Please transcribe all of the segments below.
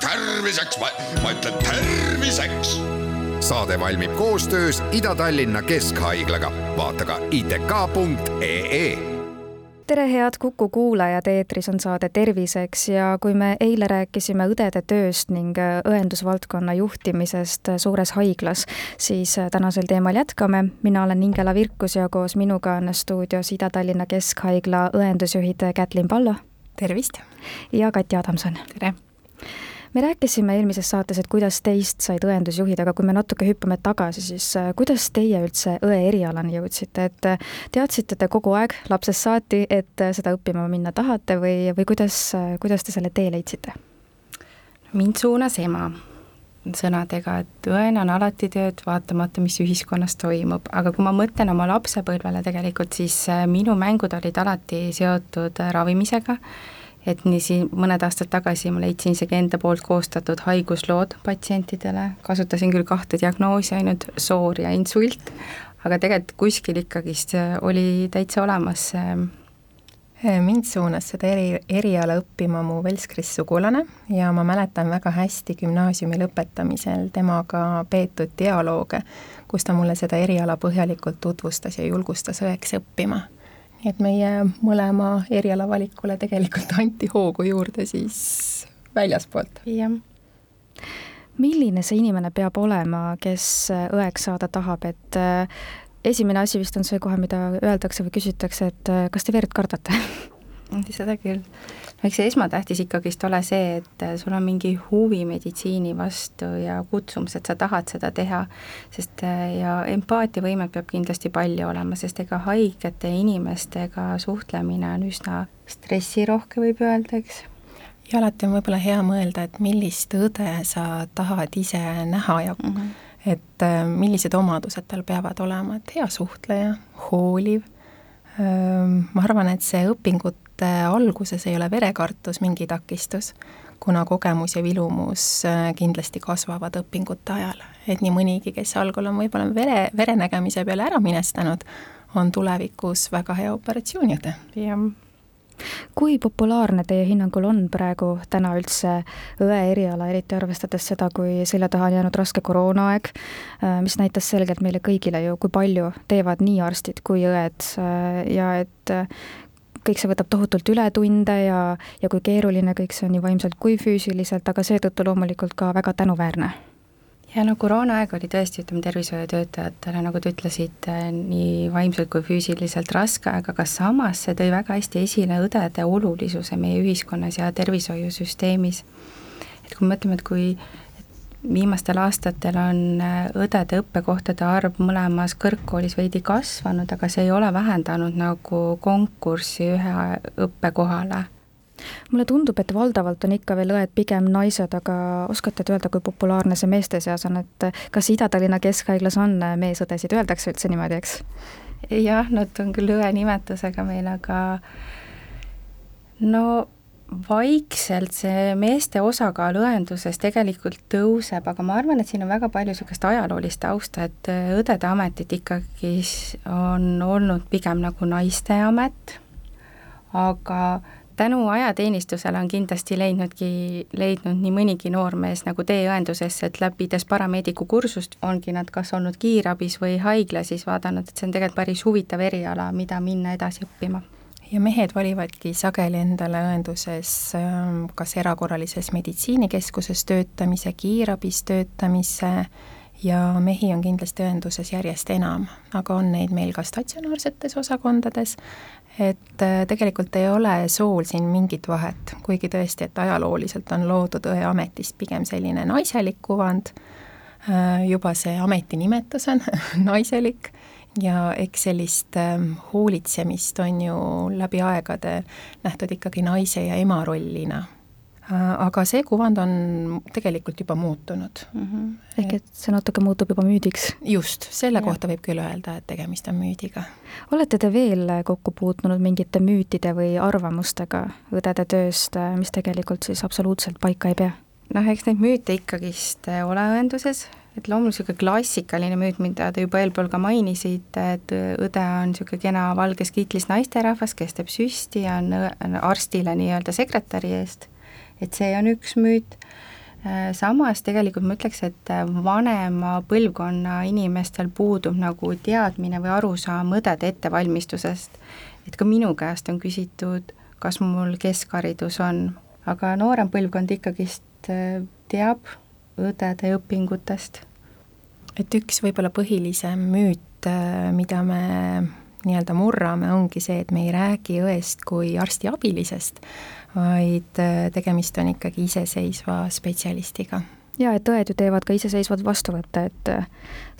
terviseks, ma ütlen terviseks. saade valmib koostöös Ida-Tallinna Keskhaiglaga, vaata ka itk.ee tere, head Kuku kuulajad, eetris on saade Terviseks ja kui me eile rääkisime õdede tööst ning õendusvaldkonna juhtimisest suures haiglas, siis tänasel teemal jätkame. mina olen Ingela Virkus ja koos minuga on stuudios Ida-Tallinna Keskhaigla õendusjuhid Kätlin Pallo. Tervist! ja Katja Adamson. tere! me rääkisime eelmises saates, et kuidas teist said õendusjuhid, aga kui me natuke hüppame tagasi, siis äh, kuidas teie üldse õe erialani jõudsite, et äh, teadsite te kogu aeg lapsest saati, et äh, seda õppima minna tahate või, või kuidas, kuidas te selle tee leidsite? mind suunas ema sõnadega, et õena on alati tööd, vaatamata, mis ühiskonnas toimub, aga kui ma mõtlen oma lapsepõlvele tegelikult, siis minu mängud olid alati seotud ravimisega. Et nii siin mõned aastad tagasi ma leidsin isegi enda poolt koostatud haiguslood patsientidele, kasutasin küll kahte diagnoosi ainult, soor ja insult, aga tegelikult kuskil ikkagist oli täitsa olemas see mind suunas seda eri, eriala õppima mu Velskris sugulane ja ma mäletan väga hästi gümnaasiumi lõpetamisel temaga peetud dialoogi, kus ta mulle seda eriala põhjalikult tutvustas ja julgustas õeks õppima nii et meie mõlema erialavalikule tegelikult anti hoogu juurde siis väljaspoolt. jah. milline see inimene peab olema, kes õeks saada tahab, et esimene asi vist on see kohe, mida öeldakse või küsitakse, et äh, kas te verd kardate? Seda küll. Eks see esmatähtis ikkagist ole see, et sul on mingi huvi meditsiini vastu ja kutsumus, et sa tahad seda teha, sest ja empaatiavõimet peab kindlasti palju olema, sest ega haigete inimestega suhtlemine on üsna stressirohke, võib öelda, eks. Ja alati on võib-olla hea mõelda, et millist õde sa tahad ise näha ja mm -hmm. Et äh, millised omadused tal peavad olema, et hea suhtleja, hooliv, ma arvan, et see õpingut et alguses ei ole verekartus mingi takistus, kuna kogemus ja vilumus äh, kindlasti kasvavad õpingute ajal. et nii mõnigi, kes algul on võib-olla vere, verenägemise peale ära minestanud, on tulevikus väga hea operatsiooniõde. jah kui populaarne teie hinnangul on praegu täna üldse õe eriala, eriti arvestades seda, kui selja taha on jäänud raske koroonaaeg, äh, mis näitas selgelt meile kõigile ju, kui palju teevad nii arstid kui õed äh, ja et kõik see võtab tohutult ületunde ja, ja kui keeruline kõik see on nii vaimselt kui füüsiliselt, aga seetõttu loomulikult ka väga tänuväärne ja no koroonaaeg oli tõesti, ütleme, tervishoiutöötajatele, nagu te ütlesite, nii vaimselt kui füüsiliselt raske, aga ka samas see tõi väga hästi esile õdede olulisuse meie ühiskonnas ja tervishoiusüsteemis. et kui me mõtleme, et kui viimastel aastatel on äh, õdede õppekohtade arv mõlemas kõrgkoolis veidi kasvanud, aga see ei ole vähendanud nagu konkurssi ühe õppekohale. Mulle tundub, et valdavalt on ikka veel õed pigem naised, aga oskate te öelda, kui populaarne see meeste seas on, et kas Ida-Tallinna Keskhaiglas on meesõdesid, öeldakse üldse niimoodi, eks? jah, nad on küll õe nimetusega meil, aga no vaikselt see meeste osakaal õenduses tegelikult tõuseb, aga ma arvan, et siin on väga palju niisugust ajaloolist tausta, et äh, õdede ametit ikkagi on olnud pigem nagu naiste amet, aga tänu ajateenistusele on kindlasti leidnudki, leidnud nii mõnigi noormees nagu tee õendusesse, et läbides parameediku kursust ongi nad kas olnud kiirabis või haiglas, siis vaadanud, et see on tegelikult päris huvitav eriala, mida minna edasi õppima. Ja mehed valivadki sageli endale õenduses ähm, kas erakorralises meditsiinikeskuses töötamise, kiirabis töötamise ja mehi on kindlasti õenduses järjest enam, aga on neid meil ka statsionaarsetes osakondades, et äh, tegelikult ei ole sool siin mingit vahet, kuigi tõesti, et ajalooliselt on loodud õeametist pigem selline naiselik kuvand, äh, juba see ametinimetus on naiselik. Ja eks sellist ähm, hoolitsemist on ju läbi aegade nähtud ikkagi naise ja ema rollina aga see kuvand on tegelikult juba muutunud mm. -hmm. ehk et see natuke muutub juba müüdiks? just, selle ja. kohta võib küll öelda, et tegemist on müüdiga. olete te veel kokku puutunud mingite müütide või arvamustega õdede tööst, mis tegelikult siis absoluutselt paika ei pea? noh, eks neid müüte ikkagist äh, ole õenduses, et loomulikult niisugune klassikaline müüt, mida te juba eelpool ka mainisite, et õde on niisugune kena valges kitlis naisterahvas, kes teeb süsti ja on arstile nii-öelda sekretäri eest, et see on üks müüt, äh, samas tegelikult ma ütleks, et vanema põlvkonna inimestel puudub nagu teadmine või arusaam õdede ettevalmistusest. et ka minu käest on küsitud, kas mul keskharidus on, aga noorem põlvkond ikkagist äh, teab õdede õpingutest. et üks võib-olla põhilisem müüt, äh, mida me nii-öelda murrame, ongi see, et me ei räägi õest kui arsti abilisest, vaid äh, tegemist on ikkagi iseseisva spetsialistiga jaa, et õed ju teevad ka iseseisvat vastuvõtte, et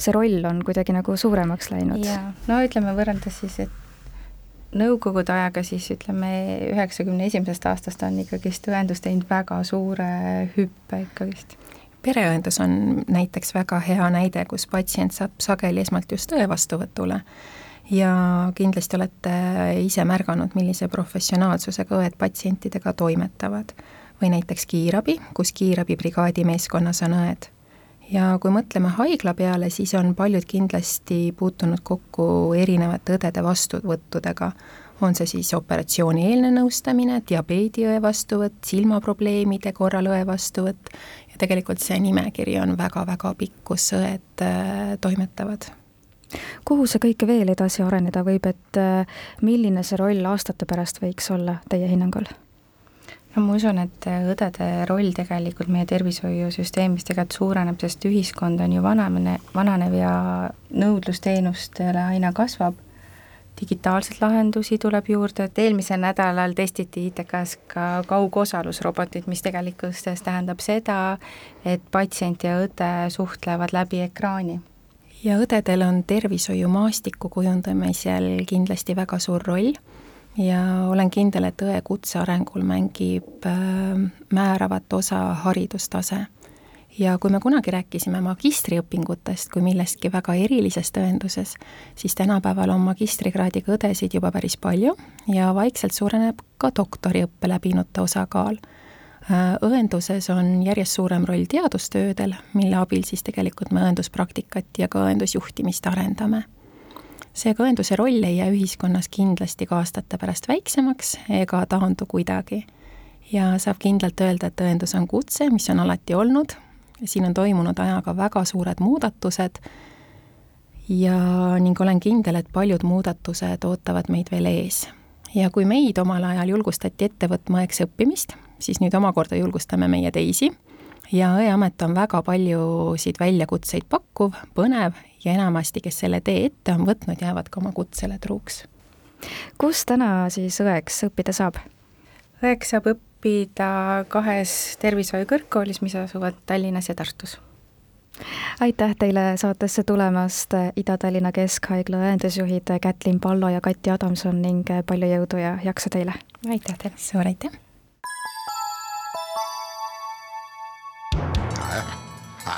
see roll on kuidagi nagu suuremaks läinud. no ütleme võrreldes siis, et nõukogude ajaga siis ütleme, üheksakümne esimesest aastast on ikkagist õendus teinud väga suure hüppe ikkagist. pereõendus on näiteks väga hea näide, kus patsient saab sageli esmalt just õe vastuvõtule ja kindlasti olete ise märganud, millise professionaalsusega õed patsientidega toimetavad. või näiteks kiirabi, kus kiirabibrigaadi meeskonnas on õed. Ja kui mõtleme haigla peale, siis on paljud kindlasti puutunud kokku erinevate õdede vastuvõttudega, on see siis operatsioonieelne nõustamine, diabeediõe vastuvõtt, silmaprobleemide korral õe vastuvõtt. Ja tegelikult see nimekiri on väga-väga pikk, kus õed äh, toimetavad kuhu see kõik veel edasi areneda võib, et äh, milline see roll aastate pärast võiks olla teie hinnangul? no ma usun, et õdede roll tegelikult meie tervishoiusüsteemis tegelikult suureneb, sest ühiskond on ju vanane, vananev ja nõudlus teenustele aina kasvab, digitaalseid lahendusi tuleb juurde, et eelmisel nädalal testiti ITK-s ka kaugosalusrobotit, mis tegelikkuses tähendab seda, et patsient ja õde suhtlevad läbi ekraani ja õdedel on tervishoiumaastiku kujundamisel kindlasti väga suur roll ja olen kindel, et õe kutse arengul mängib äh, määravat osa haridustase. ja kui me kunagi rääkisime magistriõpingutest kui millestki väga erilisest õenduses, siis tänapäeval on magistrikraadiga õdesid juba päris palju ja vaikselt suureneb ka doktoriõppe läbinute osakaal õenduses on järjest suurem roll teadustöödel, mille abil siis tegelikult me õenduspraktikat ja ka õendusjuhtimist arendame seega õenduse roll ei jää ühiskonnas kindlasti ka aastate pärast väiksemaks ega taandu kuidagi. ja saab kindlalt öelda, et õendus on kutse, mis on alati olnud, siin on toimunud ajaga väga suured muudatused ja ning olen kindel, et paljud muudatused ootavad meid veel ees. ja kui meid omal ajal julgustati ette võtma eksõppimist, siis nüüd omakorda julgustame meie teisi ja õeamet on väga paljusid väljakutseid pakkuv, põnev ja enamasti, kes selle tee ette on võtnud, jäävad ka oma kutsele truuks. kus täna siis õeks õppida saab? õeks saab õppida kahes tervishoiukõrgkoolis, mis asuvad Tallinnas ja Tartus aitäh teile saatesse tulemast, Ida-Tallinna Keskhaigla õendusjuhid Kätlin Pallo ja Kati Adamson ning palju jõudu ja jaksu teile! aitäh teile! suur aitäh!